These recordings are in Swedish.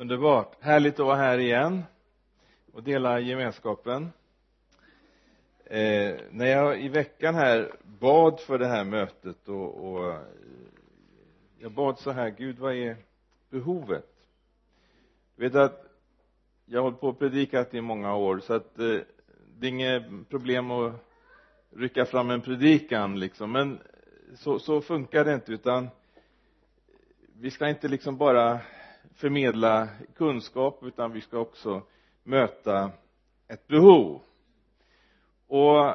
underbart. Härligt att vara här igen och dela gemenskapen. Eh, när jag i veckan här bad för det här mötet och, och jag bad så här Gud vad är behovet? Du vet att jag har hållit på och predikat i många år så att eh, det är inget problem att rycka fram en predikan liksom. Men så, så funkar det inte utan vi ska inte liksom bara förmedla kunskap utan vi ska också möta ett behov. Och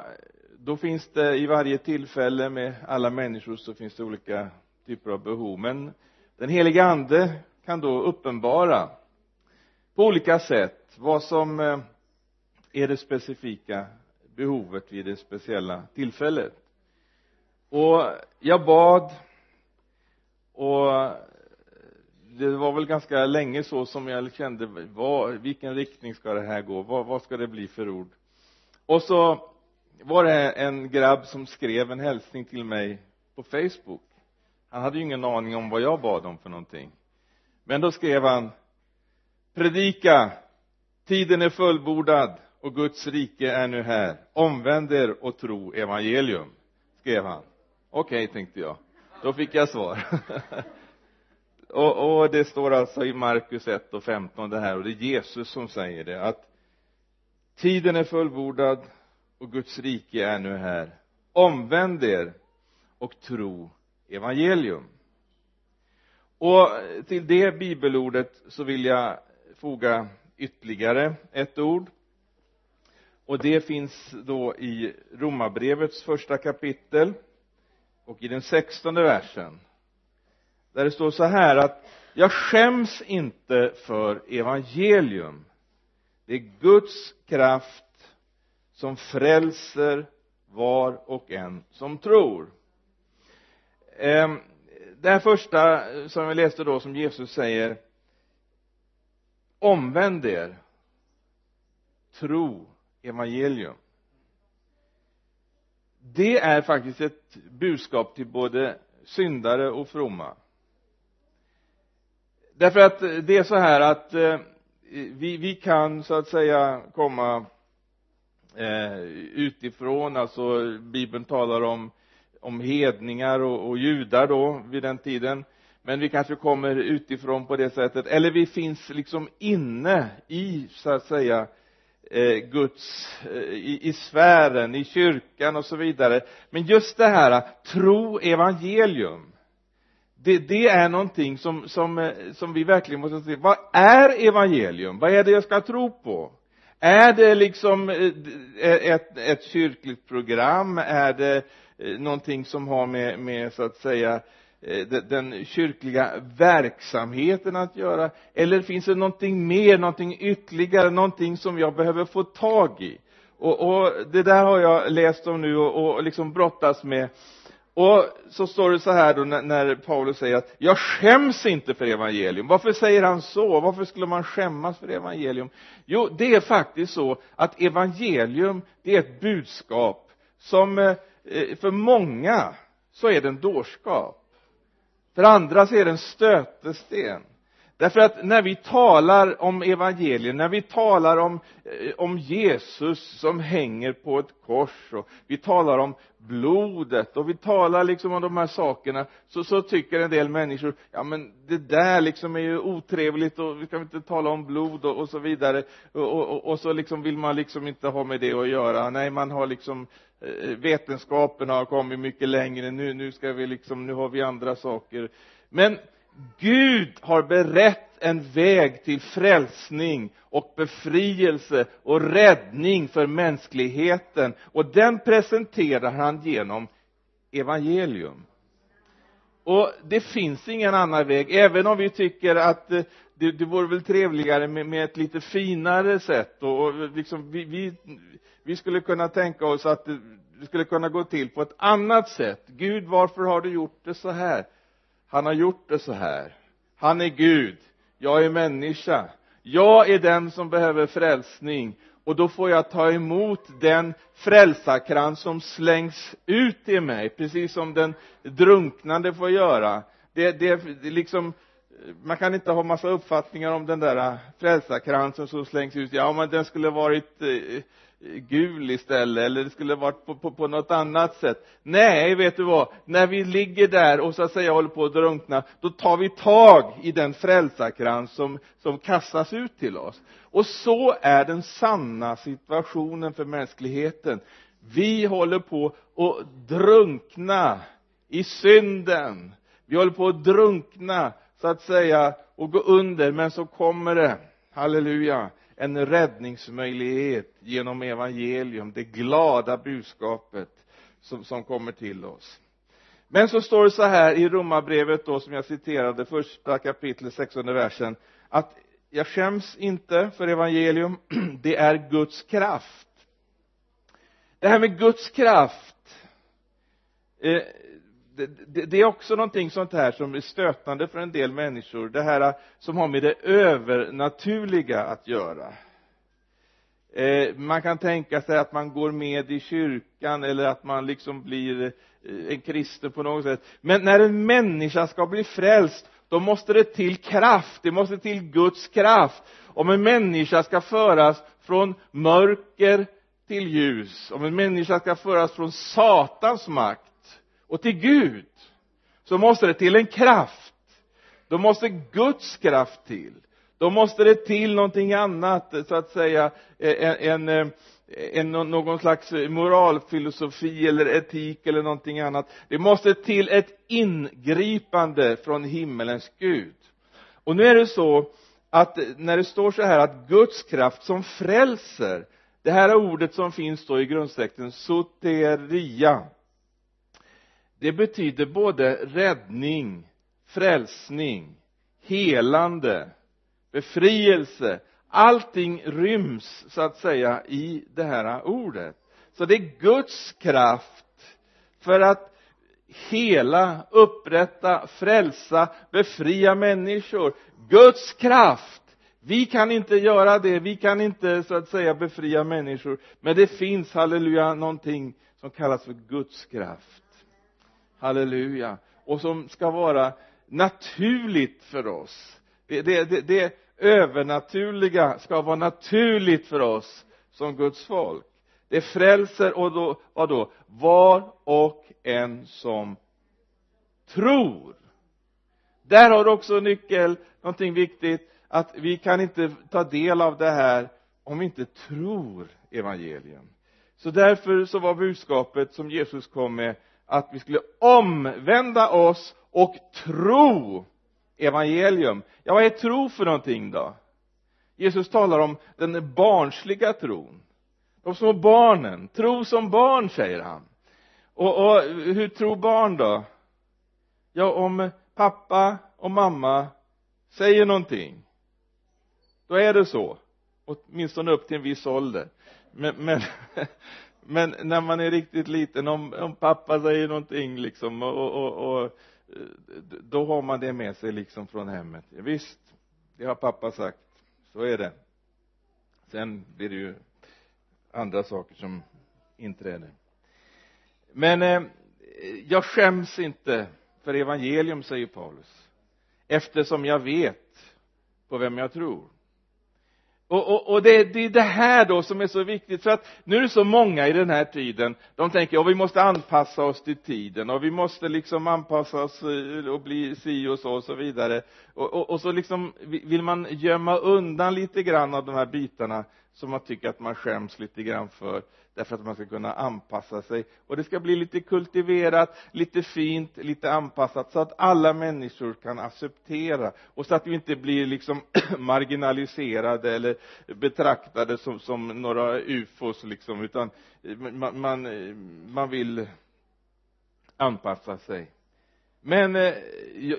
då finns det i varje tillfälle med alla människor så finns det olika typer av behov. Men den heliga ande kan då uppenbara på olika sätt vad som eh, är det specifika behovet vid det speciella tillfället. Och jag bad och det var väl ganska länge så som jag kände vad, vilken riktning ska det här gå? Vad, vad ska det bli för ord? Och så var det en grabb som skrev en hälsning till mig på facebook. Han hade ju ingen aning om vad jag bad om för någonting. Men då skrev han predika tiden är fullbordad och Guds rike är nu här. Omvänd er och tro evangelium skrev han. Okej okay, tänkte jag. Då fick jag svar. och, och det står alltså i Markus 1 och 15 det här och det är Jesus som säger det att tiden är fullbordad och Guds rike är nu här. Omvänd er och tro evangelium. Och till det bibelordet så vill jag foga ytterligare ett ord. Och det finns då i romarbrevets första kapitel och i den sextonde versen där det står så här att jag skäms inte för evangelium. Det är Guds kraft som frälser var och en som tror. Ehm, det här första som vi läste då som Jesus säger omvänd er. Tro evangelium. Det är faktiskt ett budskap till både syndare och fromma därför att eh, det är så här att eh, vi, vi kan så att säga komma eh, utifrån. Alltså bibeln talar om om hedningar och, och judar då vid den tiden. Men vi kanske kommer utifrån på det sättet. Eller vi finns liksom inne i så att säga eh, Guds eh, i, i sfären, i kyrkan och så vidare. Men just det här tro evangelium det, det är någonting som, som, eh, som vi verkligen måste se. Vad är evangelium? Vad är det jag ska tro på? Är det liksom eh, eh, ett, ett kyrkligt program? Är det någonting som har med, med så att säga den kyrkliga verksamheten att göra? Eller finns det någonting mer, någonting ytterligare, någonting som jag behöver få tag i? Och, och det där har jag läst om nu och, och liksom brottas med och så står det så här då när, när Paulus säger att jag skäms inte för evangelium. Varför säger han så? Varför skulle man skämmas för evangelium? Jo det är faktiskt så att evangelium det är ett budskap som eh, för många så är det en dårskap. För andra så är det en stötesten därför att när vi talar om evangeliet när vi talar om, eh, om Jesus som hänger på ett kors och vi talar om blodet och vi talar liksom om de här sakerna så, så tycker en del människor ja men det där liksom är ju otrevligt och vi kan inte tala om blod och, och så vidare. Och, och, och, så liksom vill man liksom inte ha med det att göra. Nej man har liksom eh, vetenskapen har kommit mycket längre. Nu, nu ska vi liksom, nu har vi andra saker. Men Gud har berett en väg till frälsning och befrielse och räddning för mänskligheten. Och den presenterar han genom evangelium. Och det finns ingen annan väg även om vi tycker att eh, det, det vore väl trevligare med, med ett lite finare sätt. Och, och liksom vi, vi, vi skulle kunna tänka oss att det skulle kunna gå till på ett annat sätt. Gud varför har du gjort det så här? Han har gjort det så här. Han är Gud. Jag är människa. Jag är den som behöver frälsning. Och då får jag ta emot den frälsarkrans som slängs ut i mig precis som den drunknande får göra. Det, det, det liksom man kan inte ha massa uppfattningar om den där frälsarkransen som slängs ut. Ja men den skulle varit eh, gul istället eller det skulle varit på, på, på något annat sätt. Nej vet du vad? När vi ligger där och så att säga håller på att drunkna då tar vi tag i den frälsarkrans som, som kastas ut till oss. Och så är den sanna situationen för mänskligheten. Vi håller på att drunkna i synden. Vi håller på att drunkna så att säga och gå under. Men så kommer det. Halleluja en räddningsmöjlighet genom evangelium det glada budskapet som, som kommer till oss. Men så står det så här i romarbrevet då som jag citerade första kapitlet 16 versen att jag skäms inte för evangelium. Det är Guds kraft. Det här med Guds kraft eh, det, det, det, är också någonting sånt här som är stötande för en del människor. Det här som har med det övernaturliga att göra. Eh, man kan tänka sig att man går med i kyrkan eller att man liksom blir eh, en kristen på något sätt. Men när en människa ska bli frälst då måste det till kraft, det måste till Guds kraft. Om en människa ska föras från mörker till ljus om en människa ska föras från Satans makt och till Gud så måste det till en kraft. Då måste Guds kraft till. Då måste det till någonting annat så att säga eh, en, en, eh, en någon slags moralfilosofi eller etik eller någonting annat. Det måste till ett ingripande från himmelens Gud. Och nu är det så att eh, när det står så här att Guds kraft som frälser det här ordet som finns då i grundtexten soteria det betyder både räddning frälsning helande befrielse. Allting ryms så att säga i det här ordet. Så det är Guds kraft för att hela, upprätta, frälsa, befria människor. Guds kraft! Vi kan inte göra det, vi kan inte så att säga befria människor. Men det finns, halleluja, någonting som kallas för Guds kraft halleluja. Och som ska vara naturligt för oss. Det, det, det, det övernaturliga ska vara naturligt för oss som Guds folk. Det frälser och då, vadå? Var och en som tror. Där har du också nyckel någonting viktigt att vi kan inte ta del av det här om vi inte tror evangelium. Så därför så var budskapet som Jesus kom med att vi skulle omvända oss och tro evangelium. Ja vad är tro för någonting då? Jesus talar om den barnsliga tron. De små barnen. Tro som barn säger han. Och, och hur tror barn då? Ja om pappa och mamma säger någonting då är det så. Åtminstone upp till en viss ålder. Men, men, men när man är riktigt liten om, om pappa säger någonting liksom och, och, och då har man det med sig liksom från hemmet. Visst det har pappa sagt. Så är det. Sen blir det ju andra saker som inträder. Men eh, jag skäms inte för evangelium säger Paulus eftersom jag vet på vem jag tror och, och, och det, det är det här då som är så viktigt för att nu är det så många i den här tiden de tänker att vi måste anpassa oss till tiden och vi måste liksom anpassa oss eh, och bli si och så och så vidare. Och, och, och så liksom vill man gömma undan lite grann av de här bitarna som man tycker att man skäms lite grann för därför att man ska kunna anpassa sig. Och det ska bli lite kultiverat, lite fint, lite anpassat så att alla människor kan acceptera. Och så att vi inte blir liksom marginaliserade eller betraktade som, som några ufos liksom utan man, man, man vill anpassa sig men eh,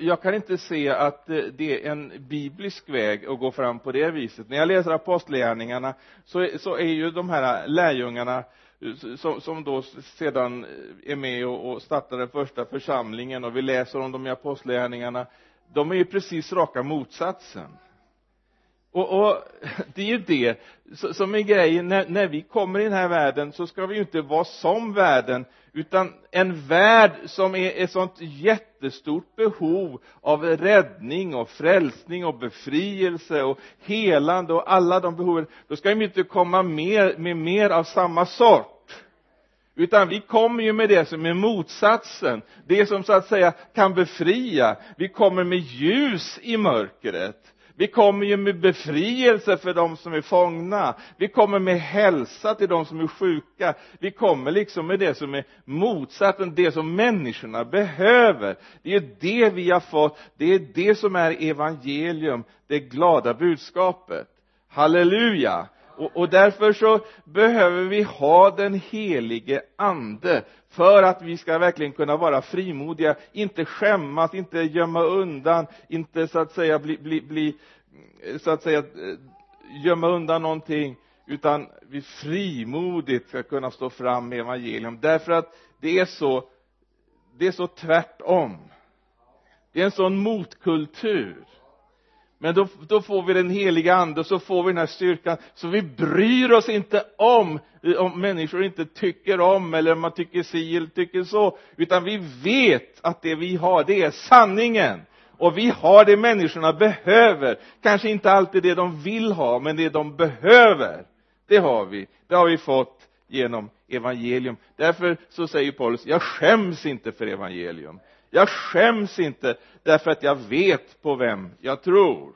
jag kan inte se att eh, det är en biblisk väg att gå fram på det viset. När jag läser apostlagärningarna så, så är ju de här lärjungarna eh, som, som då sedan är med och, och startar den första församlingen och vi läser om dem i apostlagärningarna de är ju precis raka motsatsen och, och det är ju det som är grejen. När, när vi kommer i den här världen så ska vi ju inte vara som världen utan en värld som är ett sånt jättestort behov av räddning och frälsning och befrielse och helande och alla de behoven. Då ska vi inte komma mer, med mer av samma sort. Utan vi kommer ju med det som är motsatsen. Det som så att säga kan befria. Vi kommer med ljus i mörkret vi kommer ju med befrielse för de som är fångna. Vi kommer med hälsa till de som är sjuka. Vi kommer liksom med det som är motsatsen det som människorna behöver. Det är det vi har fått. Det är det som är evangelium det glada budskapet. Halleluja! Och, och därför så behöver vi ha den helige ande för att vi ska verkligen kunna vara frimodiga inte skämmas, inte gömma undan inte så att säga bli, bli, bli så att säga eh, gömma undan någonting utan vi frimodigt ska kunna stå fram med evangelium. Därför att det är så det är så tvärtom. Det är en sån motkultur men då, då får vi den heliga ande och så får vi den här styrkan. Så vi bryr oss inte om om människor inte tycker om eller om man tycker si eller tycker så. Utan vi vet att det vi har det är sanningen. Och vi har det människorna behöver. Kanske inte alltid det de vill ha men det de behöver. Det har vi. Det har vi fått genom evangelium. Därför så säger Paulus jag skäms inte för evangelium jag skäms inte därför att jag vet på vem jag tror.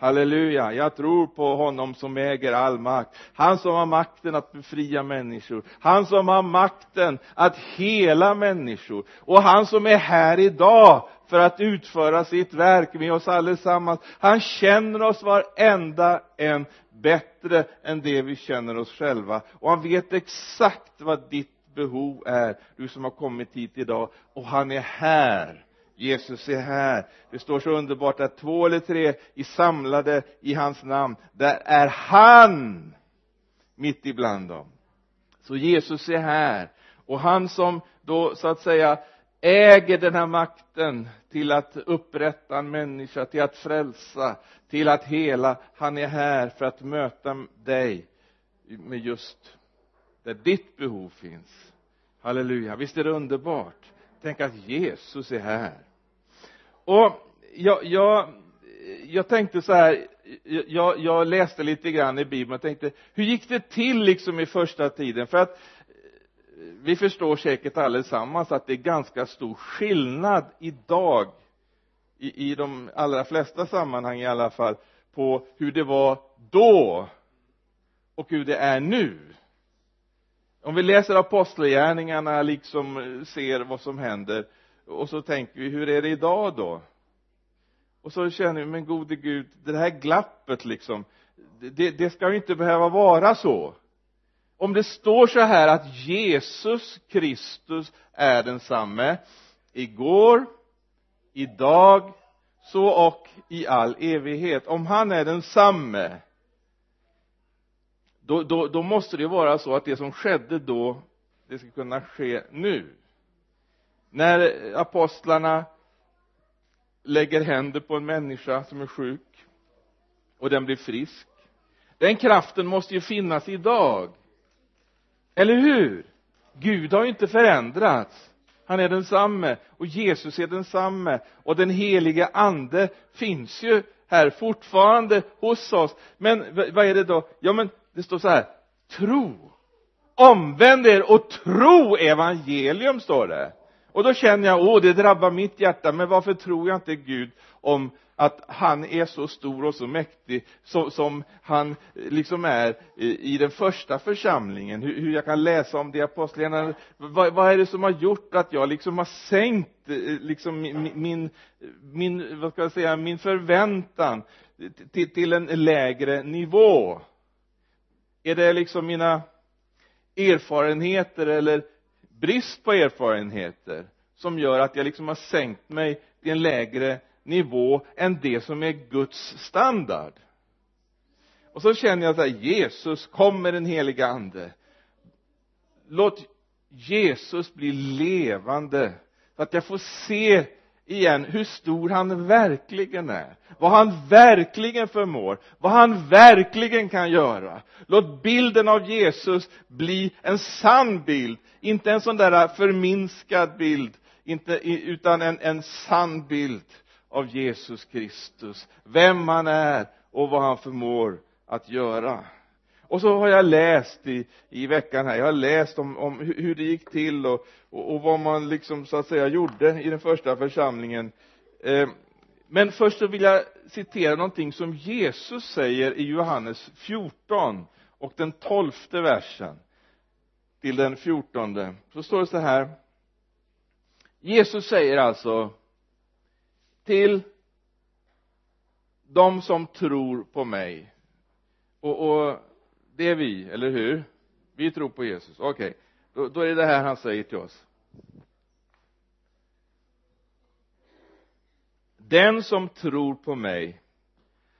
Halleluja. Jag tror på honom som äger all makt. Han som har makten att befria människor. Han som har makten att hela människor. Och han som är här idag för att utföra sitt verk med oss allesammans. Han känner oss varenda en bättre än det vi känner oss själva. Och han vet exakt vad ditt behov är du som har kommit hit idag och han är här. Jesus är här. Det står så underbart att två eller tre är samlade i hans namn. Där är han mitt ibland dem. Så Jesus är här. Och han som då så att säga äger den här makten till att upprätta en människa, till att frälsa, till att hela. Han är här för att möta dig med just där ditt behov finns. Halleluja, visst är det underbart? Tänk att Jesus är här. Och jag, jag, jag tänkte så här, jag, jag läste lite grann i bibeln och tänkte, hur gick det till liksom i första tiden? För att eh, vi förstår säkert allesammans att det är ganska stor skillnad idag i, i de allra flesta sammanhang i alla fall på hur det var då och hur det är nu om vi läser apostlagärningarna liksom eh, ser vad som händer och så tänker vi hur är det idag då? Och så känner vi men gode gud det här glappet liksom det, det ska ju inte behöva vara så. Om det står så här att Jesus Kristus är densamme igår idag så och i all evighet. Om han är densamme då, då, då måste det vara så att det som skedde då det ska kunna ske nu. När apostlarna lägger händer på en människa som är sjuk och den blir frisk den kraften måste ju finnas idag. Eller hur? Gud har ju inte förändrats. Han är densamme och Jesus är densamme och den helige ande finns ju här fortfarande hos oss. Men vad är det då? Ja men det står så här tro. Omvänd er och tro evangelium står det. Och då känner jag, åh det drabbar mitt hjärta men varför tror jag inte Gud om att han är så stor och så mäktig så, som han liksom är i, i den första församlingen? Hur, hur, jag kan läsa om det i apostlagärningarna vad, vad, är det som har gjort att jag liksom har sänkt eh, liksom min, min, min vad ska jag säga min förväntan till, till en lägre nivå? Är det liksom mina erfarenheter eller brist på erfarenheter som gör att jag liksom har sänkt mig till en lägre nivå än det som är Guds standard? Och så känner jag så här Jesus kom med den heliga ande. Låt Jesus bli levande så att jag får se igen hur stor han verkligen är. Vad han verkligen förmår. Vad han verkligen kan göra. Låt bilden av Jesus bli en sann bild. Inte en sån där förminskad bild. Inte, utan en, en sann bild av Jesus Kristus. Vem han är och vad han förmår att göra och så har jag läst i, i veckan här, jag har läst om, om hur det gick till och, och, och, vad man liksom så att säga gjorde i den första församlingen. Eh, men först så vill jag citera någonting som Jesus säger i Johannes 14 och den tolfte versen till den fjortonde. Så står det så här. Jesus säger alltså till de som tror på mig. Och, och det är vi, eller hur? Vi tror på Jesus, okej. Okay. då, då är det det här han säger till oss. Den som tror på mig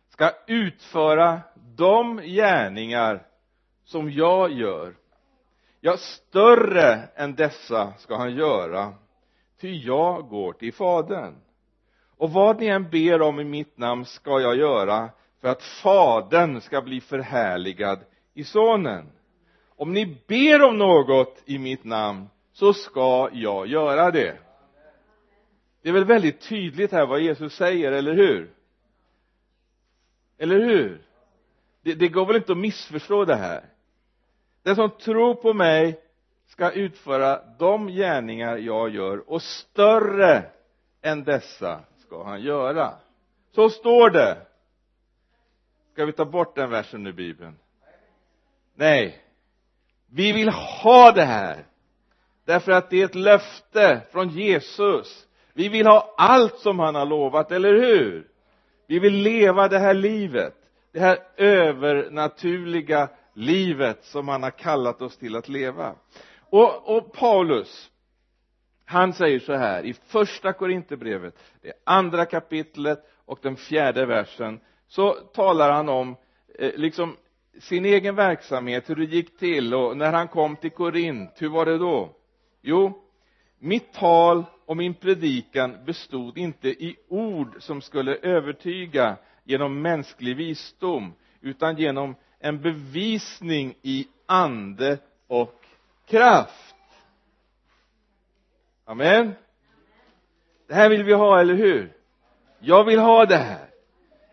ska utföra de gärningar som jag gör. Ja större än dessa ska han göra ty jag går till fadern. Och vad ni än ber om i mitt namn ska jag göra för att fadern ska bli förhärligad i sonen. Om ni ber om något i mitt namn så ska jag göra det. Det är väl väldigt tydligt här vad Jesus säger, eller hur? Eller hur? Det, det går väl inte att missförstå det här. Den som tror på mig ska utföra de gärningar jag gör och större än dessa ska han göra. Så står det. Ska vi ta bort den versen ur bibeln? Nej. Vi vill ha det här. Därför att det är ett löfte från Jesus. Vi vill ha allt som han har lovat, eller hur? Vi vill leva det här livet. Det här övernaturliga livet som han har kallat oss till att leva. Och, och Paulus han säger så här i första korinthierbrevet det andra kapitlet och den fjärde versen så talar han om eh, liksom sin egen verksamhet, hur det gick till och när han kom till Korint, hur var det då? Jo, mitt tal och min predikan bestod inte i ord som skulle övertyga genom mänsklig visdom utan genom en bevisning i ande och kraft. Amen. Det här vill vi ha, eller hur? Jag vill ha det här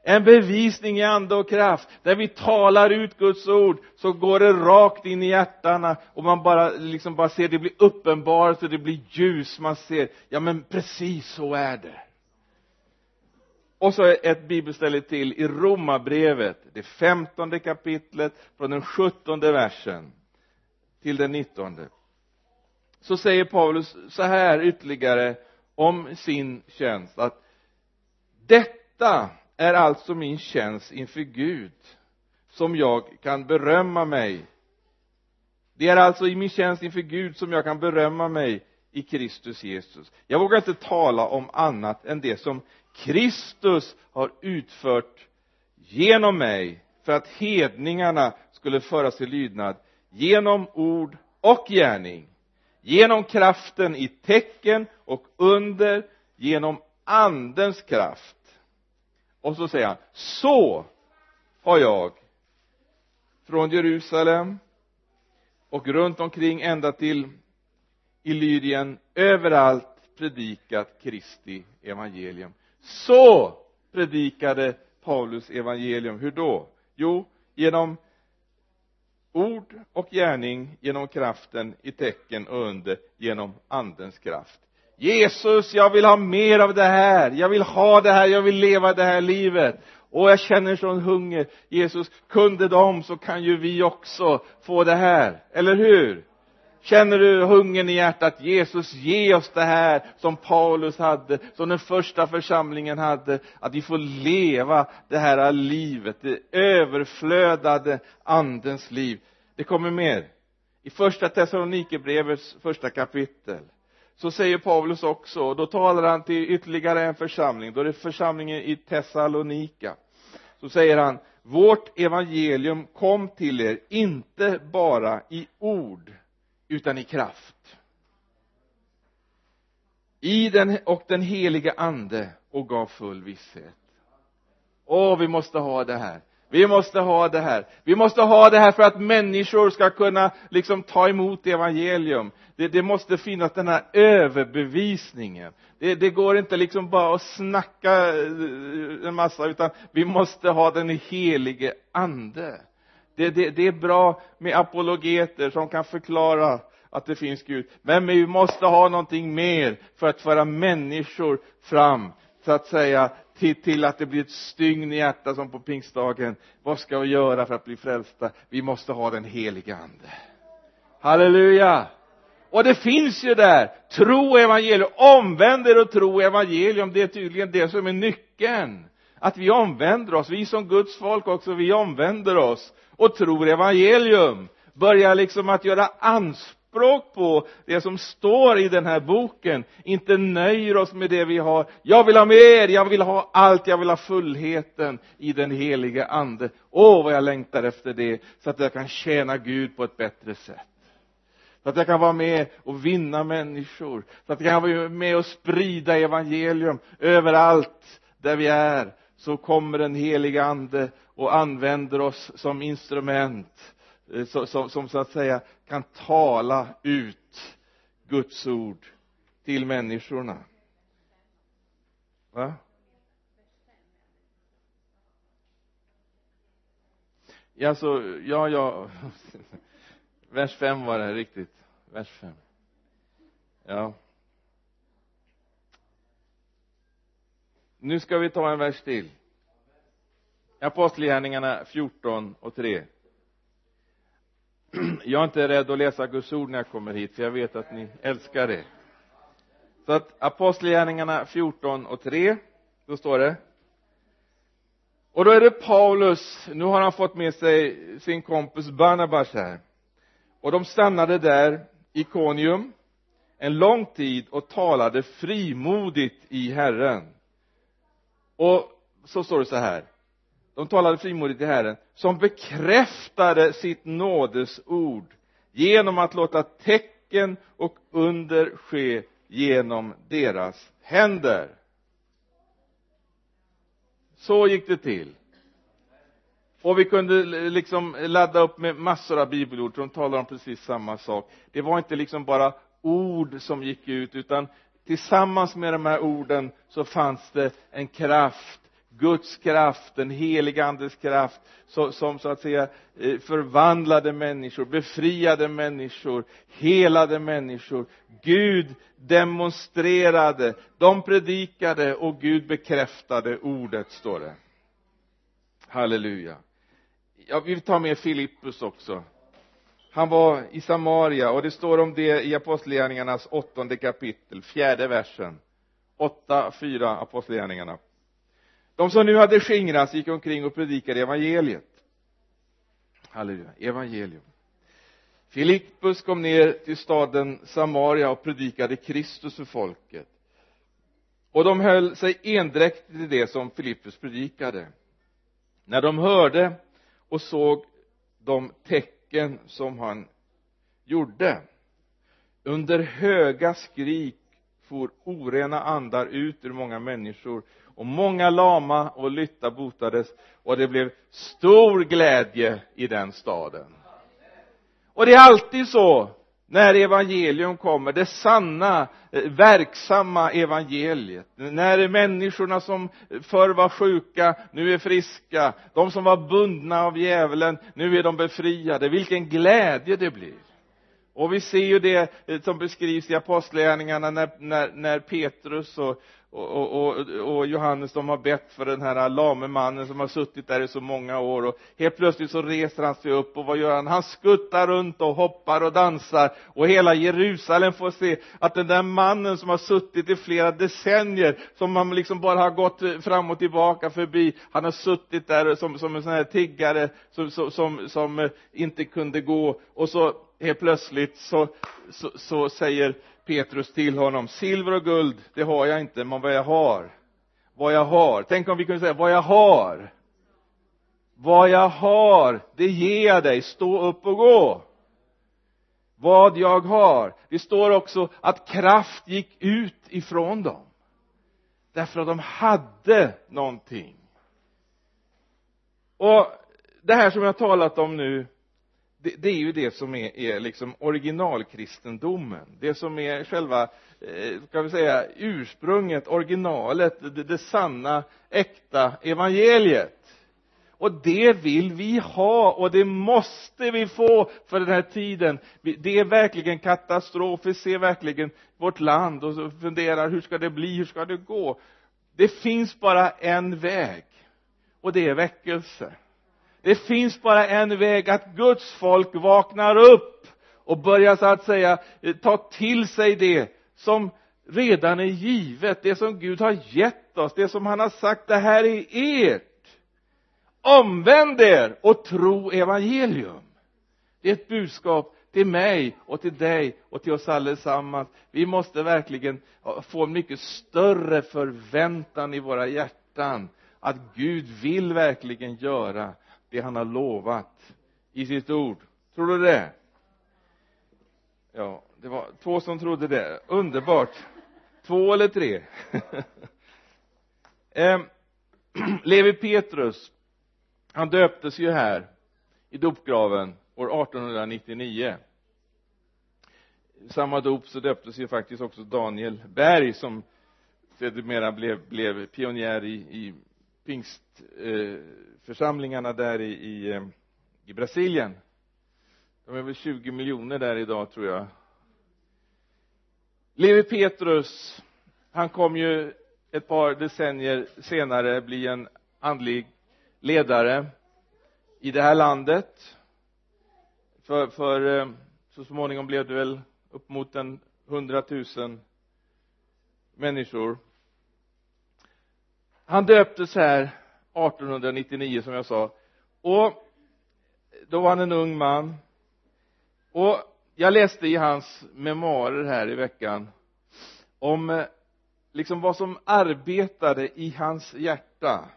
en bevisning i ande och kraft. Där vi talar ut Guds ord så går det rakt in i hjärtana och man bara liksom bara ser det blir uppenbart och det blir ljus. Man ser ja men precis så är det. Och så ett bibelställe till i romabrevet det femtonde kapitlet från den sjuttonde versen till den nittonde. Så säger Paulus så här ytterligare om sin tjänst att detta är alltså min tjänst inför Gud som jag kan berömma mig. Det är alltså i min tjänst inför Gud som jag kan berömma mig i Kristus Jesus. Jag vågar inte tala om annat än det som Kristus har utfört genom mig för att hedningarna skulle föras till lydnad genom ord och gärning genom kraften i tecken och under genom andens kraft och så säger han så har jag från Jerusalem och runt omkring ända till Illyrien överallt predikat Kristi evangelium. Så predikade Paulus evangelium. Hur då? Jo genom ord och gärning genom kraften i tecken och under genom andens kraft. Jesus jag vill ha mer av det här. Jag vill ha det här. Jag vill leva det här livet. Och jag känner sån hunger. Jesus kunde de så kan ju vi också få det här. Eller hur? Känner du hungern i hjärtat? Jesus ge oss det här som Paulus hade som den första församlingen hade att vi får leva det här livet det överflödade andens liv. Det kommer mer. I första Thessalonikerbrevets första kapitel så säger Paulus också, och då talar han till ytterligare en församling, då är det församlingen i Thessalonika. Så säger han vårt evangelium kom till er inte bara i ord utan i kraft. I den och den helige ande och gav full visshet. Åh vi måste ha det här vi måste ha det här. Vi måste ha det här för att människor ska kunna liksom ta emot evangelium. Det, det måste finnas den här överbevisningen. Det, det, går inte liksom bara att snacka eh, en massa utan vi måste ha den helige ande. Det, det, det är bra med apologeter som kan förklara att det finns Gud. Men vi måste ha någonting mer för att föra människor fram så att säga till, till att det blir ett stygn i hjärtat som på pingstdagen. Vad ska vi göra för att bli frälsta? Vi måste ha den helige ande. Halleluja! Och det finns ju där. Tro evangelium. Omvänd er och tro evangelium. Det är tydligen det som är nyckeln. Att vi omvänder oss. Vi som Guds folk också vi omvänder oss och tror evangelium. Börjar liksom att göra anspråk anspråk på det som står i den här boken. Inte nöjer oss med det vi har. Jag vill ha mer, jag vill ha allt, jag vill ha fullheten i den helige ande. Åh vad jag längtar efter det så att jag kan tjäna Gud på ett bättre sätt. Så att jag kan vara med och vinna människor. Så att jag kan vara med och sprida evangelium överallt där vi är. Så kommer den helige ande och använder oss som instrument Eh, som, som, som så att säga kan tala ut Guds ord till människorna. Va? Ja så ja ja. Vers 5 var det riktigt. Vers 5 ja. Nu ska vi ta en vers till. Apostlagärningarna 14 och 3 jag är inte rädd att läsa Guds ord när jag kommer hit för jag vet att ni älskar det. Så att apostlagärningarna 14 och 3 då står det och då är det Paulus nu har han fått med sig sin kompis Barnabas här. Och de stannade där i Konium en lång tid och talade frimodigt i Herren. Och så står det så här de talade frimodigt till Herren som bekräftade sitt nådesord genom att låta tecken och under ske genom deras händer. Så gick det till. Och vi kunde liksom ladda upp med massor av bibelord som talar om precis samma sak. Det var inte liksom bara ord som gick ut utan tillsammans med de här orden så fanns det en kraft Guds kraft, den heliga andes kraft som, som så att säga eh, förvandlade människor, befriade människor, helade människor. Gud demonstrerade, de predikade och Gud bekräftade ordet, står det. Halleluja. Ja, vi tar med Filippus också. Han var i Samaria och det står om det i Apostlagärningarnas åttonde kapitel, fjärde versen. åtta, fyra Apostlagärningarna de som nu hade skingrats gick omkring och predikade evangeliet. Halleluja, evangelium. Filippus kom ner till staden Samaria och predikade Kristus för folket. Och de höll sig endräktigt till det som Filippus predikade. När de hörde och såg de tecken som han gjorde under höga skrik for orena andar ut ur många människor och många lama och lytta botades och det blev stor glädje i den staden. Och det är alltid så när evangelium kommer, det sanna, eh, verksamma evangeliet. När människorna som förr var sjuka nu är friska. De som var bundna av djävulen nu är de befriade. Vilken glädje det blir. Och vi ser ju det eh, som beskrivs i apostlagärningarna när, när, när Petrus och, och, och, och, Johannes de har bett för den här lame mannen som har suttit där i så många år. Och helt plötsligt så reser han sig upp och vad gör han? Han skuttar runt och hoppar och dansar. Och hela Jerusalem får se att den där mannen som har suttit i flera decennier som man liksom bara har gått fram och tillbaka förbi han har suttit där som, som en sån här tiggare som, som, som, som inte kunde gå. Och så helt plötsligt så, så, så säger Petrus till honom silver och guld det har jag inte men vad jag har vad jag har. Tänk om vi kunde säga vad jag har vad jag har det ger jag dig stå upp och gå. Vad jag har. Det står också att kraft gick ut ifrån dem därför att de hade någonting. Och det här som jag har talat om nu det, det är ju det som är, är liksom originalkristendomen. Det som är själva eh, ska vi säga ursprunget, originalet, det, det sanna, äkta evangeliet. Och det vill vi ha och det måste vi få för den här tiden. Det är verkligen katastrof vi ser verkligen vårt land och funderar hur ska det bli, hur ska det gå? Det finns bara en väg och det är väckelse det finns bara en väg att Guds folk vaknar upp och börjar så att säga eh, ta till sig det som redan är givet, det som Gud har gett oss, det som han har sagt, det här är ert. Omvänd er och tro evangelium. Det är ett budskap till mig och till dig och till oss allesammans. Vi måste verkligen få en mycket större förväntan i våra hjärtan att Gud vill verkligen göra det han har lovat i sitt ord. Tror du det? Ja det var två som trodde det. Underbart. Två eller tre? Eh, Levi Petrus han döptes ju här i dopgraven år 1899 samma dop så döptes ju faktiskt också Daniel Berg som sedermera blev, blev pionjär i, i pingstförsamlingarna eh, där i, i, eh, i Brasilien. De är väl 20 miljoner där idag tror jag. Levi Petrus han kom ju ett par decennier senare bli en andlig ledare i det här landet. För, för eh, så småningom blev det väl upp mot en hundratusen människor han döptes här 1899 som jag sa. Och då var han en ung man. Och jag läste i hans memoarer här i veckan om eh, liksom vad som arbetade i hans hjärta.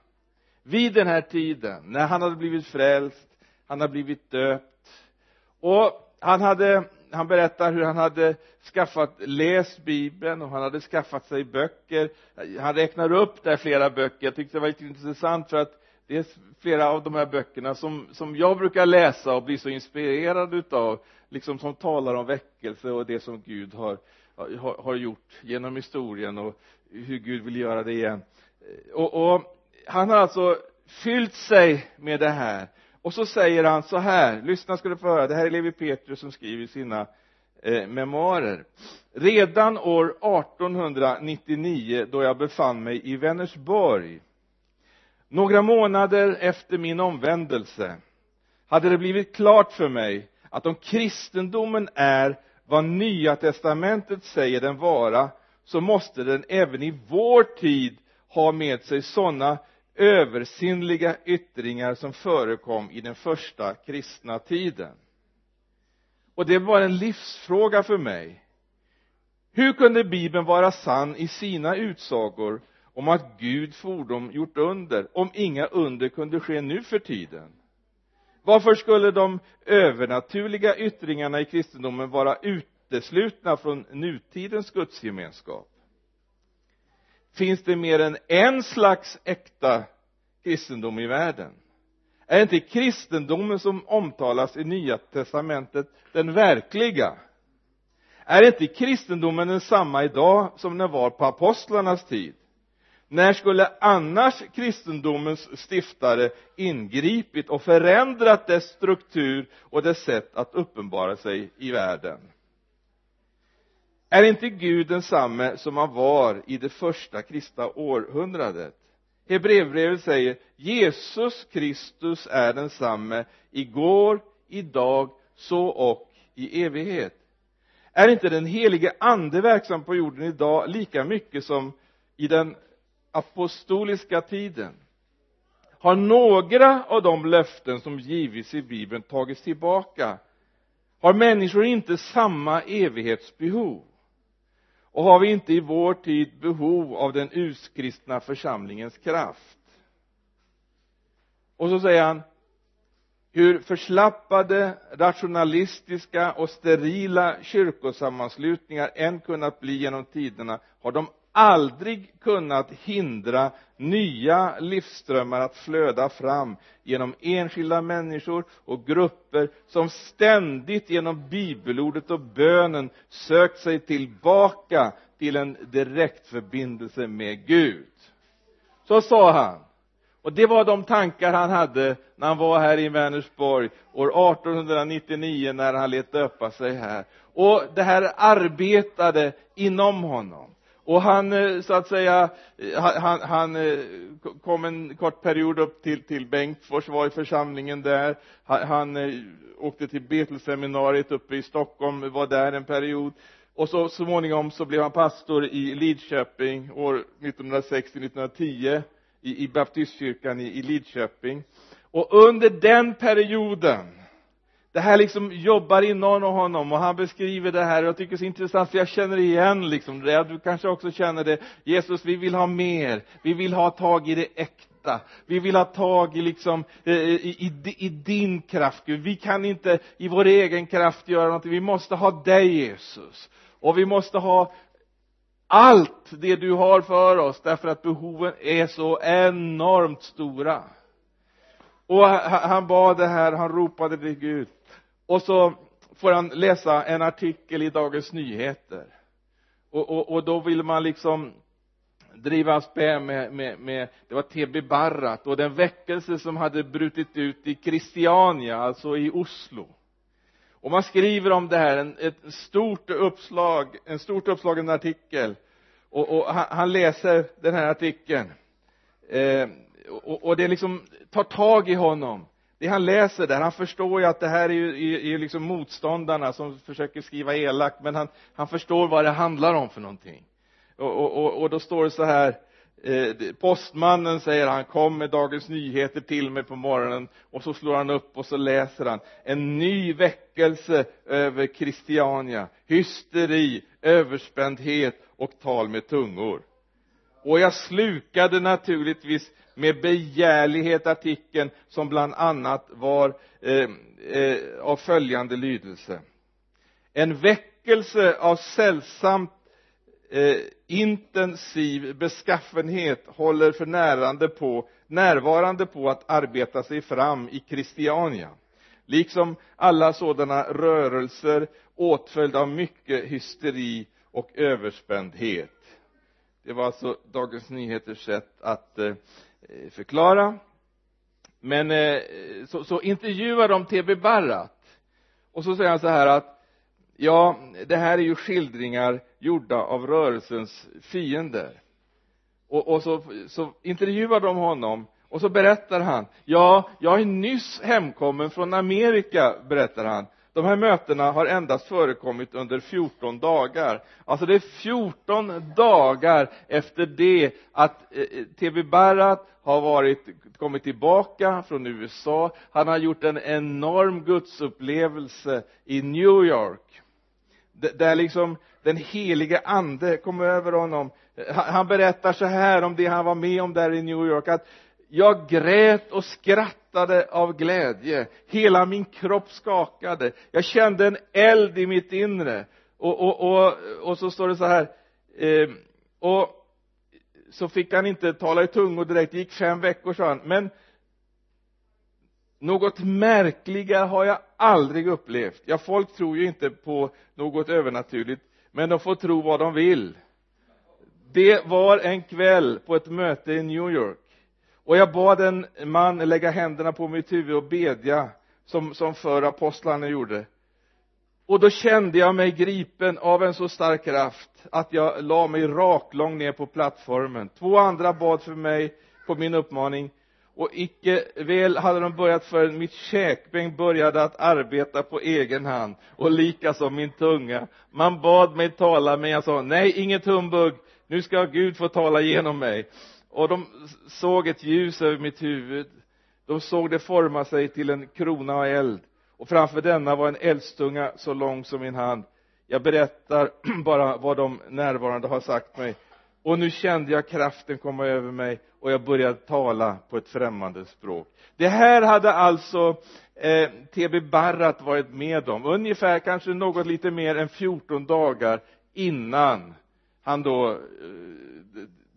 Vid den här tiden när han hade blivit frälst han hade blivit döpt. Och han hade han berättar hur han hade skaffat läst bibeln och han hade skaffat sig böcker. Han räknar upp där flera böcker. Jag tyckte det var lite intressant för att det är flera av de här böckerna som, som jag brukar läsa och bli så inspirerad utav liksom som talar om väckelse och det som Gud har, har, har gjort genom historien och hur Gud vill göra det igen. Och, och han har alltså fyllt sig med det här och så säger han så här lyssna ska du få höra det här är Levi Petrus som skriver sina eh, memoarer. Redan år 1899 då jag befann mig i Vänersborg några månader efter min omvändelse hade det blivit klart för mig att om kristendomen är vad nya testamentet säger den vara så måste den även i vår tid ha med sig sådana översinnliga yttringar som förekom i den första kristna tiden. Och det var en livsfråga för mig. Hur kunde bibeln vara sann i sina utsagor om att Gud fordom gjort under om inga under kunde ske nu för tiden? Varför skulle de övernaturliga yttringarna i kristendomen vara uteslutna från nutidens gudsgemenskap? Finns det mer än en slags äkta kristendom i världen? Är inte kristendomen som omtalas i nya testamentet den verkliga? Är inte kristendomen densamma idag som den var på apostlarnas tid? När skulle annars kristendomens stiftare ingripit och förändrat dess struktur och dess sätt att uppenbara sig i världen? Är inte Gud densamme som han var i det första kristna århundradet? Hebreerbrevet säger Jesus Kristus är densamme igår, idag, så och i evighet. Är inte den helige ande verksam på jorden idag lika mycket som i den apostoliska tiden? Har några av de löften som givits i bibeln tagits tillbaka? Har människor inte samma evighetsbehov? Och har vi inte i vår tid behov av den urskristna församlingens kraft? Och så säger han hur förslappade, rationalistiska och sterila kyrkosammanslutningar än kunnat bli genom tiderna har de aldrig kunnat hindra nya livsströmmar att flöda fram genom enskilda människor och grupper som ständigt genom bibelordet och bönen sökt sig tillbaka till en direktförbindelse med Gud. Så sa han och det var de tankar han hade när han var här i Vänersborg år 1899 när han lät döpa sig här. Och det här arbetade inom honom och han eh, så att säga eh, han, han eh, kom en kort period upp till, till Bengtsfors, var i församlingen där. Han, han åkte till Betelseminariet uppe i Stockholm, var där en period. Och så småningom så blev han pastor i Lidköping år 1960-1910 i, i baptistkyrkan i, i Lidköping. Och under den perioden det här liksom jobbar inom honom och han beskriver det här och jag tycker det är så intressant för jag känner igen liksom det. Du kanske också känner det. Jesus vi vill ha mer. Vi vill ha tag i det äkta. Vi vill ha tag i liksom eh, i, i, i din kraft Gud. Vi kan inte i vår egen kraft göra någonting. Vi måste ha dig Jesus. Och vi måste ha allt det du har för oss därför att behoven är så enormt stora. Och han bad det här, han ropade till Gud och så får han läsa en artikel i Dagens Nyheter. Och, och, och då vill man liksom driva spä med, med, med, det var TB Barrat och den väckelse som hade brutit ut i Christiania, alltså i Oslo. Och man skriver om det här, en, ett stort uppslag, en stort uppslagen artikel. Och, och han, han, läser den här artikeln. Eh, och, och det liksom tar tag i honom det han läser där, han förstår ju att det här är ju, är, är liksom motståndarna som försöker skriva elakt men han, han förstår vad det handlar om för någonting. Och, och, och då står det så här eh, postmannen säger han kom med Dagens Nyheter till mig på morgonen och så slår han upp och så läser han en ny väckelse över Christiania hysteri, överspändhet och tal med tungor. Och jag slukade naturligtvis med begärlighet artikeln som bland annat var eh, eh, av följande lydelse. En väckelse av sällsamt eh, intensiv beskaffenhet håller för närande på, närvarande på att arbeta sig fram i Christiania. Liksom alla sådana rörelser åtföljda av mycket hysteri och överspändhet. Det var alltså Dagens Nyheters sätt att eh, Eh, förklara. Men eh, så, så intervjuar de TB Barrat. Och så säger han så här att ja det här är ju skildringar gjorda av rörelsens fiender. Och, och så, så intervjuar de honom och så berättar han ja jag är nyss hemkommen från Amerika berättar han de här mötena har endast förekommit under 14 dagar. Alltså det är 14 dagar efter det att eh, TV Barrat har varit kommit tillbaka från USA. Han har gjort en enorm gudsupplevelse i New York. Där liksom den helige ande kom över honom. Eh, han berättar så här om det han var med om där i New York att jag grät och skrattade av glädje. Hela min kropp skakade. Jag kände en eld i mitt inre. Och, och, och, och så står det så här eh, och så fick han inte tala i tungor direkt. Det gick fem veckor sa han. Men något märkligare har jag aldrig upplevt. Ja folk tror ju inte på något övernaturligt men de får tro vad de vill. Det var en kväll på ett möte i New York och jag bad en man lägga händerna på mitt huvud och bedja som, som förr apostlarna gjorde. Och då kände jag mig gripen av en så stark kraft att jag la mig raklång ner på plattformen. Två andra bad för mig på min uppmaning. Och icke väl hade de börjat förrän mitt käkbänk började att arbeta på egen hand och likaså min tunga. Man bad mig tala men jag sa nej inget humbug nu ska Gud få tala genom mig och de såg ett ljus över mitt huvud. De såg det forma sig till en krona av eld. Och framför denna var en eldstunga så lång som min hand. Jag berättar bara vad de närvarande har sagt mig. Och nu kände jag kraften komma över mig och jag började tala på ett främmande språk. Det här hade alltså eh, TB Barrat varit med om ungefär kanske något lite mer än 14 dagar innan han då eh,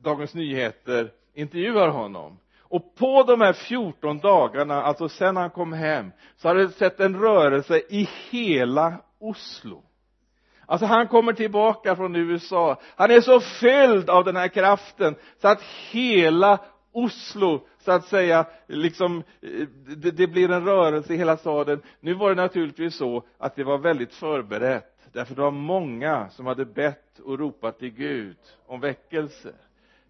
Dagens Nyheter intervjuar honom. Och på de här 14 dagarna, alltså sen han kom hem så har det sett en rörelse i hela Oslo. Alltså han kommer tillbaka från USA han är så fylld av den här kraften så att hela Oslo så att säga liksom eh, det, det blir en rörelse i hela staden. Nu var det naturligtvis så att det var väldigt förberett därför det var många som hade bett och ropat till Gud om väckelse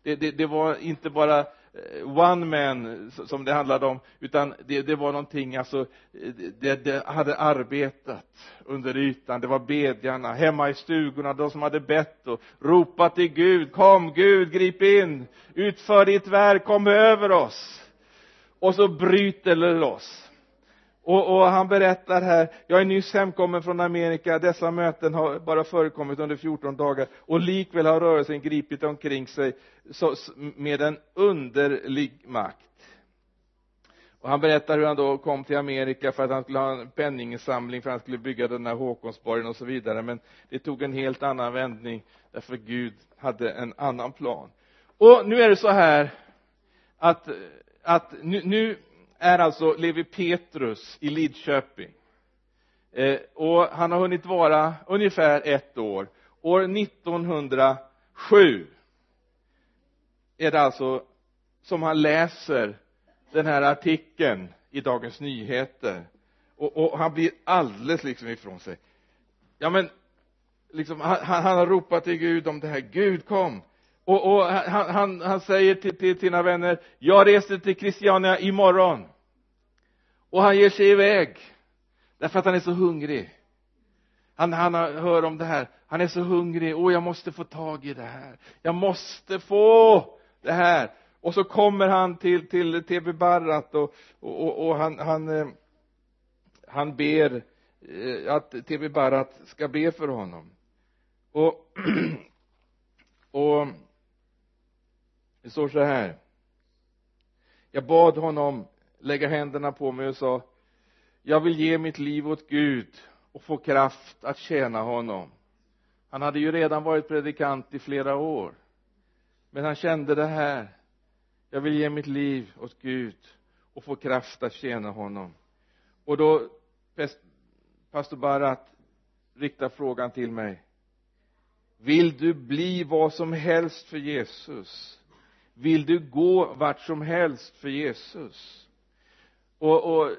det, det, det var inte bara eh, one man som det handlade om utan det, det var någonting alltså eh, det, det, hade arbetat under ytan. Det var bedjarna hemma i stugorna de som hade bett och ropat till Gud kom Gud grip in! Utför ditt verk kom över oss! Och så bryter det loss och, och, han berättar här jag är nyss hemkommen från Amerika dessa möten har bara förekommit under 14 dagar och likväl har rörelsen gripit omkring sig så, med en underlig makt. Och han berättar hur han då kom till Amerika för att han skulle ha en penninginsamling för att han skulle bygga den här Håkonsborgen och så vidare. Men det tog en helt annan vändning därför Gud hade en annan plan. Och nu är det så här att att nu, nu är alltså Levi Petrus i Lidköping. Eh, och han har hunnit vara ungefär ett år. År 1907 är det alltså som han läser den här artikeln i Dagens Nyheter. Och, och han blir alldeles liksom ifrån sig. Ja men liksom han, han har ropat till Gud om det här Gud kom! Och, och han, han, han, säger till, till sina vänner jag reser till Christiania imorgon. Och han ger sig iväg. Därför att han är så hungrig. Han, han hör om det här. Han är så hungrig. Åh jag måste få tag i det här. Jag måste få det här. Och så kommer han till till TB Barrat och, och, och, och han han eh, han ber eh, att TB Barrat ska be för honom. Och och det står så här. Jag bad honom lägga händerna på mig och sa jag vill ge mitt liv åt Gud och få kraft att tjäna honom. Han hade ju redan varit predikant i flera år. Men han kände det här. Jag vill ge mitt liv åt Gud och få kraft att tjäna honom. Och då pastor Barat riktar frågan till mig. Vill du bli vad som helst för Jesus? Vill du gå vart som helst för Jesus? Och, och eh,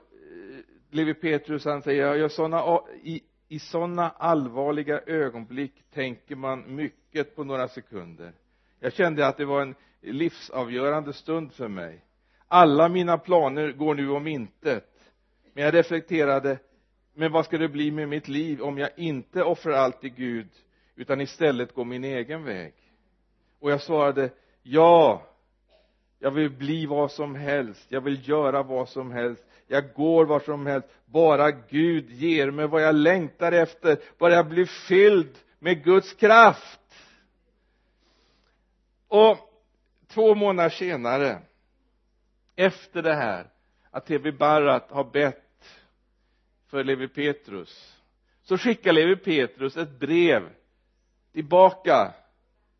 Levi Petrus han säger ja, såna, i, i sådana allvarliga ögonblick tänker man mycket på några sekunder. Jag kände att det var en livsavgörande stund för mig. Alla mina planer går nu om intet. Men jag reflekterade men vad ska det bli med mitt liv om jag inte offrar allt till Gud utan istället går min egen väg? Och jag svarade ja jag vill bli vad som helst. Jag vill göra vad som helst. Jag går var som helst. Bara Gud ger mig vad jag längtar efter. Bara jag blir fylld med Guds kraft. Och två månader senare efter det här att Levi Barrat har bett för Levi Petrus så skickar Levi Petrus ett brev tillbaka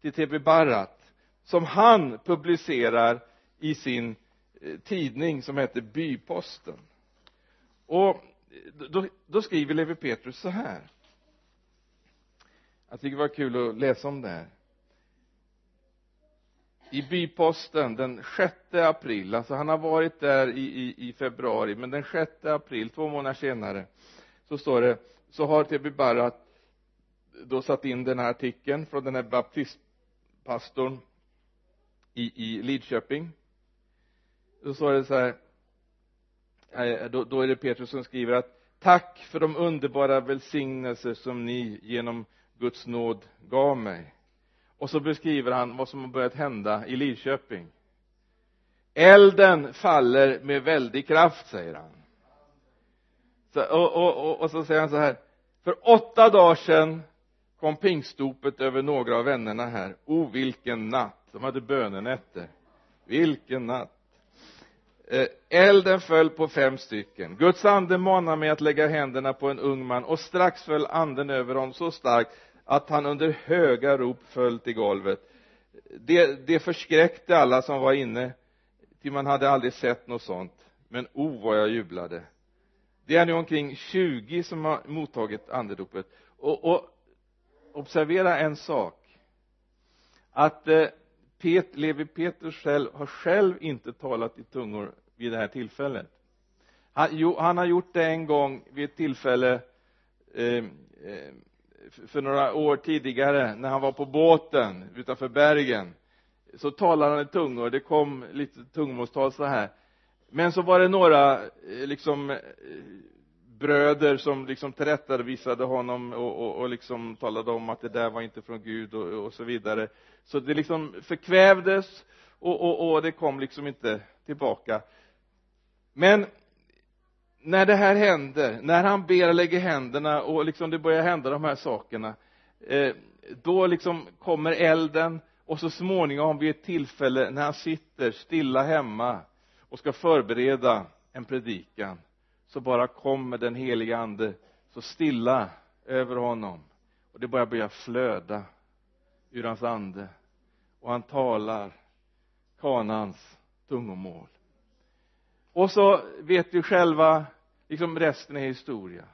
till TB Barrat som han publicerar i sin eh, tidning som heter Byposten och då, då skriver Levi Petrus så här jag tycker det var kul att läsa om det här i byposten den 6 april alltså han har varit där i, i, i februari men den 6 april två månader senare så står det så har T.B. Barrat då satt in den här artikeln från den här baptistpastorn i, i Lidköping. Då står det så här eh, då, då är det Petrus som skriver att tack för de underbara välsignelser som ni genom Guds nåd gav mig. Och så beskriver han vad som har börjat hända i Lidköping. Elden faller med väldig kraft säger han. Så, och, och, och, och så säger han så här för åtta dagar sedan kom pingstdopet över några av vännerna här. O vilken natt! De hade bönenätter. Vilken natt. Eh, elden föll på fem stycken. Guds ande manade mig att lägga händerna på en ung man och strax föll anden över honom så starkt att han under höga rop föll till golvet. Det, det förskräckte alla som var inne ty man hade aldrig sett något sånt. Men o oh, vad jag jublade. Det är nu omkring 20 som har mottagit andedopet. Och, och observera en sak. Att eh, Pet, Levi Petrus själv har själv inte talat i tungor vid det här tillfället? Han, jo, han har gjort det en gång vid ett tillfälle eh, eh för några år tidigare när han var på båten utanför Bergen. Så talade han i tungor det kom lite tungomålstal så här. Men så var det några eh, liksom eh, bröder som liksom tillrättavisade honom och, och, och liksom talade om att det där var inte från Gud och, och så vidare. Så det liksom förkvävdes och, och, och det kom liksom inte tillbaka. Men när det här händer när han ber och lägger händerna och liksom det börjar hända de här sakerna eh, då liksom kommer elden och så småningom vid ett tillfälle när han sitter stilla hemma och ska förbereda en predikan så bara kommer den heliga ande så stilla över honom. Och det börjar börja flöda ur hans ande. Och han talar kanans tungomål. Och så vet vi själva liksom resten är historia.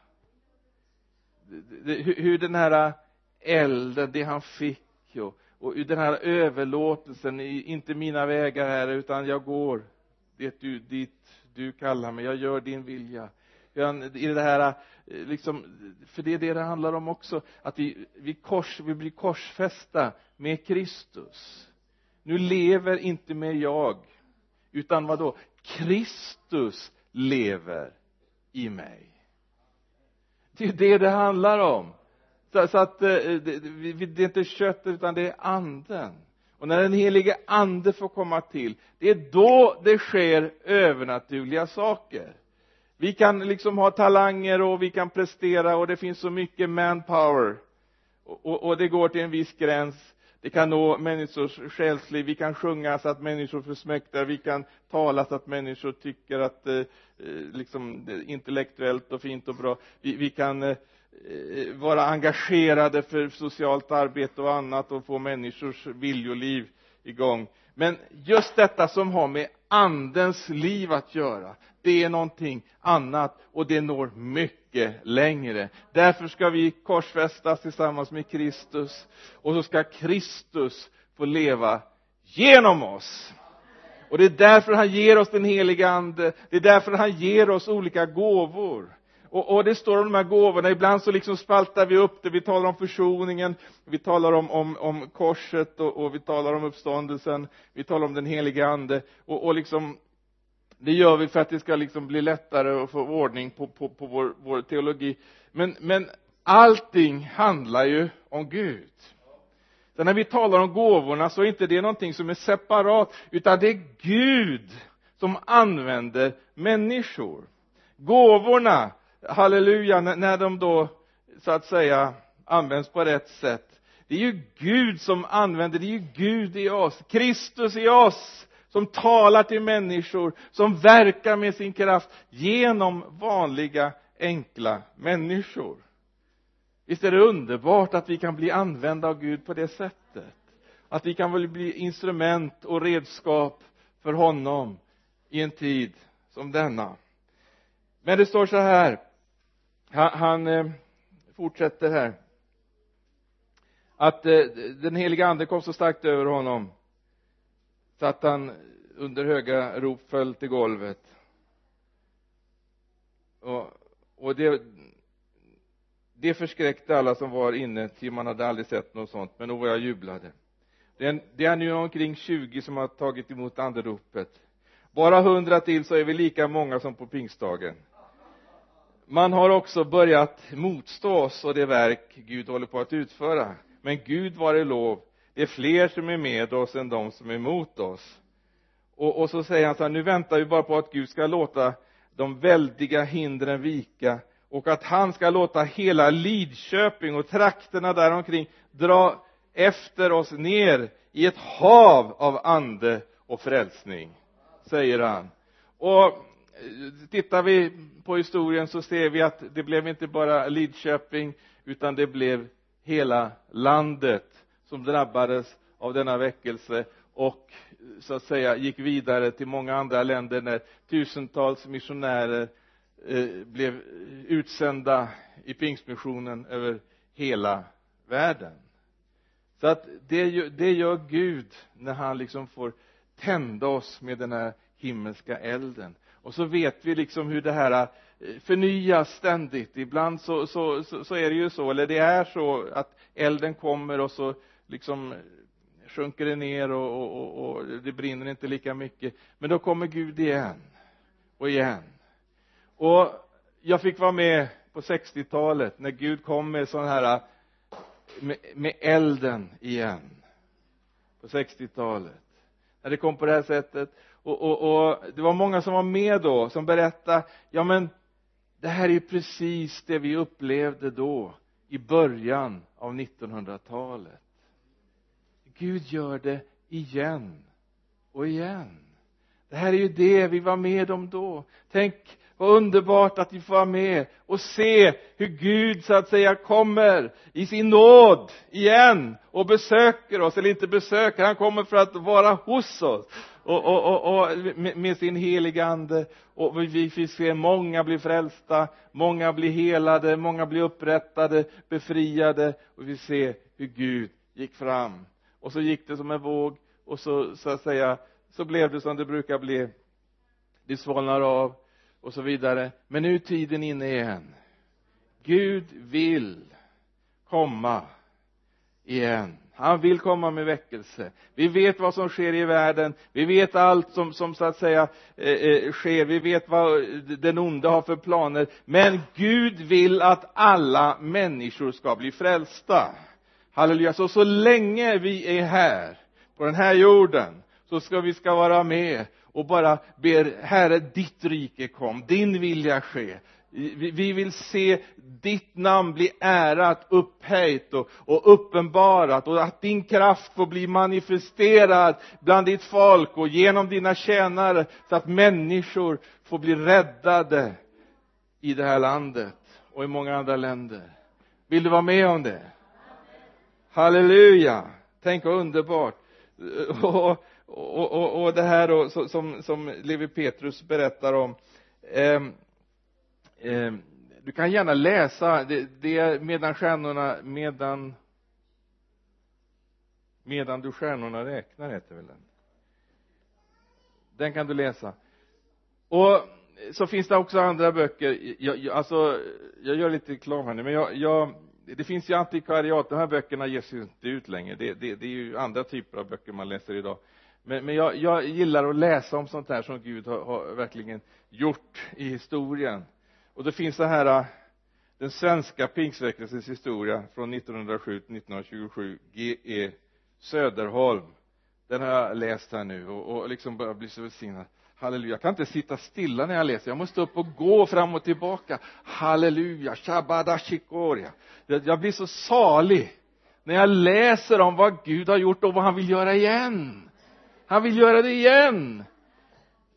Hur den här elden, det han fick och, och den här överlåtelsen, inte mina vägar här utan jag går det du, dit du kallar mig, jag gör din vilja. I det här eh, liksom, för det är det det handlar om också att vi, vi, kors, vi blir korsfästa med Kristus. Nu lever inte mer jag utan vad då Kristus lever i mig. Det är det det handlar om. Så, så att eh, det, det, det är inte köttet utan det är anden och när den helige ande får komma till det är då det sker övernaturliga saker. Vi kan liksom ha talanger och vi kan prestera och det finns så mycket manpower. Och, och, och det går till en viss gräns. Det kan nå människors själsliv. Vi kan sjunga så att människor försmäktar. Vi kan tala så att människor tycker att eh, eh liksom intellektuellt och fint och bra. Vi, vi kan eh, Eh, vara engagerade för socialt arbete och annat och få människors viljoliv igång men just detta som har med andens liv att göra det är någonting annat och det når mycket längre. Därför ska vi korsfästas tillsammans med Kristus och så ska Kristus få leva genom oss. Och det är därför han ger oss den heliga ande. Det är därför han ger oss olika gåvor och, och det står om de här gåvorna. Ibland så liksom spaltar vi upp det. Vi talar om försoningen. Vi talar om, om, om korset och, och vi talar om uppståndelsen. Vi talar om den helige ande. Och, och liksom det gör vi för att det ska liksom bli lättare att få ordning på, på, på vår, vår teologi. Men, men allting handlar ju om Gud. Så när vi talar om gåvorna så är inte det någonting som är separat utan det är Gud som använder människor. Gåvorna halleluja när de då så att säga används på rätt sätt. Det är ju Gud som använder det är ju Gud i oss. Kristus i oss som talar till människor som verkar med sin kraft genom vanliga enkla människor. Visst är det underbart att vi kan bli använda av Gud på det sättet? Att vi kan väl bli instrument och redskap för honom i en tid som denna. Men det står så här han, han eh, fortsätter här. Att eh, den heliga ande kom så starkt över honom så att han under höga rop föll till golvet. Och, och det det förskräckte alla som var inne till man hade aldrig sett något sånt men nog var jag jublade. Det är, det är nu omkring 20 som har tagit emot anderopet. bara hundra till så är vi lika många som på pingstdagen man har också börjat motstå oss och det verk Gud håller på att utföra. Men Gud var lov. Det är fler som är med oss än de som är emot oss. Och, och så säger han så här nu väntar vi bara på att Gud ska låta de väldiga hindren vika och att han ska låta hela Lidköping och trakterna däromkring dra efter oss ner i ett hav av ande och frälsning säger han. Och tittar vi på historien så ser vi att det blev inte bara Lidköping utan det blev hela landet som drabbades av denna väckelse och så att säga gick vidare till många andra länder när tusentals missionärer eh, blev utsända i pingstmissionen över hela världen. Så att det, det gör Gud när han liksom får tända oss med den här himmelska elden och så vet vi liksom hur det här eh, förnyas ständigt. Ibland så, så, så, så är det ju så eller det är så att elden kommer och så liksom eh, sjunker det ner och, och, och, och det brinner inte lika mycket. Men då kommer Gud igen och igen. Och jag fick vara med på 60-talet när Gud kom med sån här eh, med, med elden igen. På 60-talet när det kom på det här sättet och, och, och det var många som var med då som berättade ja men det här är ju precis det vi upplevde då i början av 1900-talet Gud gör det igen och igen. Det här är ju det vi var med om då. Tänk vad underbart att vi får vara med och se hur Gud så att säga kommer i sin nåd igen och besöker oss, eller inte besöker, han kommer för att vara hos oss. Och, och, och, och med, sin heliga ande. Och vi får se många bli frälsta, många bli helade, många bli upprättade, befriade. Och vi ser hur Gud gick fram. Och så gick det som en våg och så, så att säga så blev det som det brukar bli. Det svalnar av och så vidare. Men nu är tiden inne igen. Gud vill komma igen. Han vill komma med väckelse. Vi vet vad som sker i världen. Vi vet allt som, som så att säga eh, eh, sker. Vi vet vad den onde har för planer. Men Gud vill att alla människor ska bli frälsta. Halleluja. Så så länge vi är här på den här jorden så ska vi ska vara med och bara ber herre ditt rike kom din vilja ske. Vi vill se ditt namn bli ärat, upphöjt och, och uppenbarat och att din kraft får bli manifesterad bland ditt folk och genom dina tjänare så att människor får bli räddade i det här landet och i många andra länder. Vill du vara med om det? Halleluja! Tänk vad underbart. Och, och, och, och det här då som, som Levi Petrus berättar om eh, eh, du kan gärna läsa det, det är medan stjärnorna medan medan du stjärnorna räknar heter väl den. Den kan du läsa. Och så finns det också andra böcker. Jag, jag, alltså jag gör lite reklam här nu men jag, jag det finns ju antikvariat, de här böckerna ges ju inte ut längre. Det, det, det är ju andra typer av böcker man läser idag men, men jag, jag gillar att läsa om sånt här som Gud har, har verkligen gjort i historien. Och det finns det här äh, den svenska pingstväckelsens historia från 1907 till 1927 G.E. Söderholm. Den har jag läst här nu och, och liksom börjar bli så välsignad. Halleluja. Jag kan inte sitta stilla när jag läser. Jag måste upp och gå fram och tillbaka. Halleluja. Shabadashikoria jag, jag blir så salig när jag läser om vad Gud har gjort och vad han vill göra igen han vill göra det igen.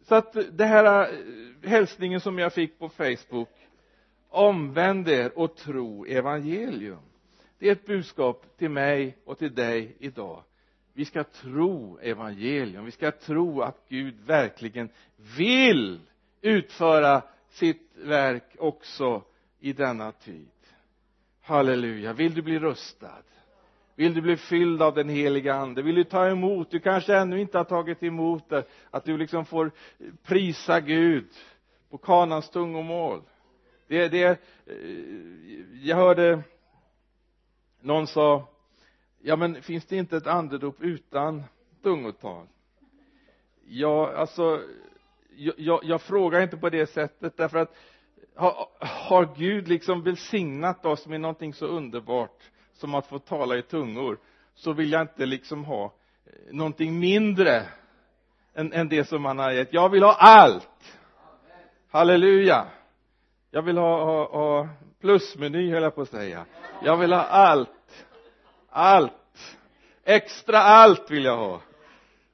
Så att det här eh, hälsningen som jag fick på facebook omvänd er och tro evangelium. Det är ett budskap till mig och till dig idag. Vi ska tro evangelium. Vi ska tro att Gud verkligen vill utföra sitt verk också i denna tid. Halleluja. Vill du bli rustad? Vill du bli fylld av den heliga ande? Vill du ta emot? Du kanske ännu inte har tagit emot det att du liksom får prisa Gud på kanans tungomål. Det, det eh, jag hörde någon sa ja men finns det inte ett andedop utan tungotal? Ja alltså jag, jag, jag, frågar inte på det sättet därför att har, har Gud liksom välsignat oss med någonting så underbart? Som att få tala i tungor så vill jag inte liksom ha eh, någonting mindre än, än det som han har gett. Jag vill ha allt! Halleluja! Jag vill ha, ha, ha plusmeny höll jag på att säga. Jag vill ha allt. Allt. Extra allt vill jag ha.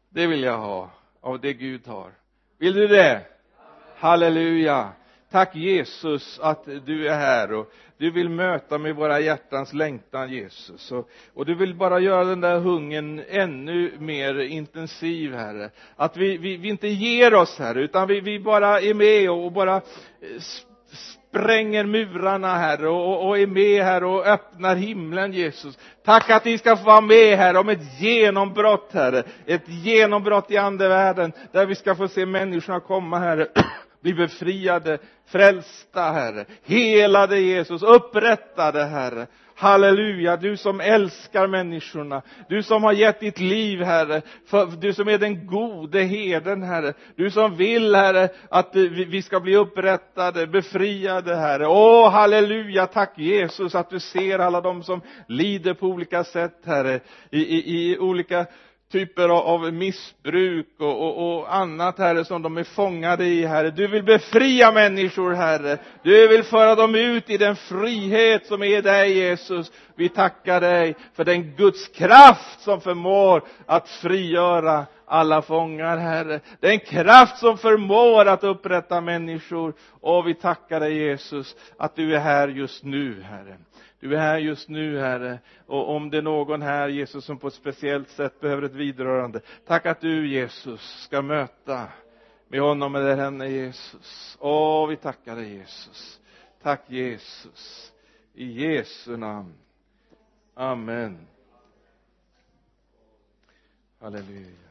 Det vill jag ha av det Gud har. Vill du det? Halleluja! Tack Jesus att du är här och du vill möta med våra hjärtans längtan Jesus. Och, och du vill bara göra den där hungern ännu mer intensiv herre. Att vi, vi, vi inte ger oss Herre utan vi, vi bara är med och bara eh, spränger murarna herre och, och är med här och öppnar himlen Jesus. Tack att vi ska få vara med här om ett genombrott herre. Ett genombrott i andevärlden där vi ska få se människorna komma herre bli befriade, frälsta Herre, helade Jesus, upprättade Herre. Halleluja, du som älskar människorna, du som har gett ditt liv Herre, för, du som är den gode heden Herre, du som vill Herre att vi ska bli upprättade, befriade Herre. Åh, halleluja, tack Jesus att du ser alla de som lider på olika sätt Herre, i, i, i olika typer av missbruk och, och, och, annat, Herre, som de är fångade i, Herre. Du vill befria människor, Herre. Du vill föra dem ut i den frihet som är dig, Jesus. Vi tackar dig för den Guds kraft som förmår att frigöra alla fångar, Herre. Den kraft som förmår att upprätta människor. Och vi tackar dig, Jesus, att du är här just nu, Herre. Du är här just nu, Herre. Och om det är någon här, Jesus, som på ett speciellt sätt behöver ett vidrörande, tack att du, Jesus, ska möta med honom eller henne, Jesus. Åh, vi tackar dig, Jesus. Tack, Jesus. I Jesu namn. Amen. Halleluja.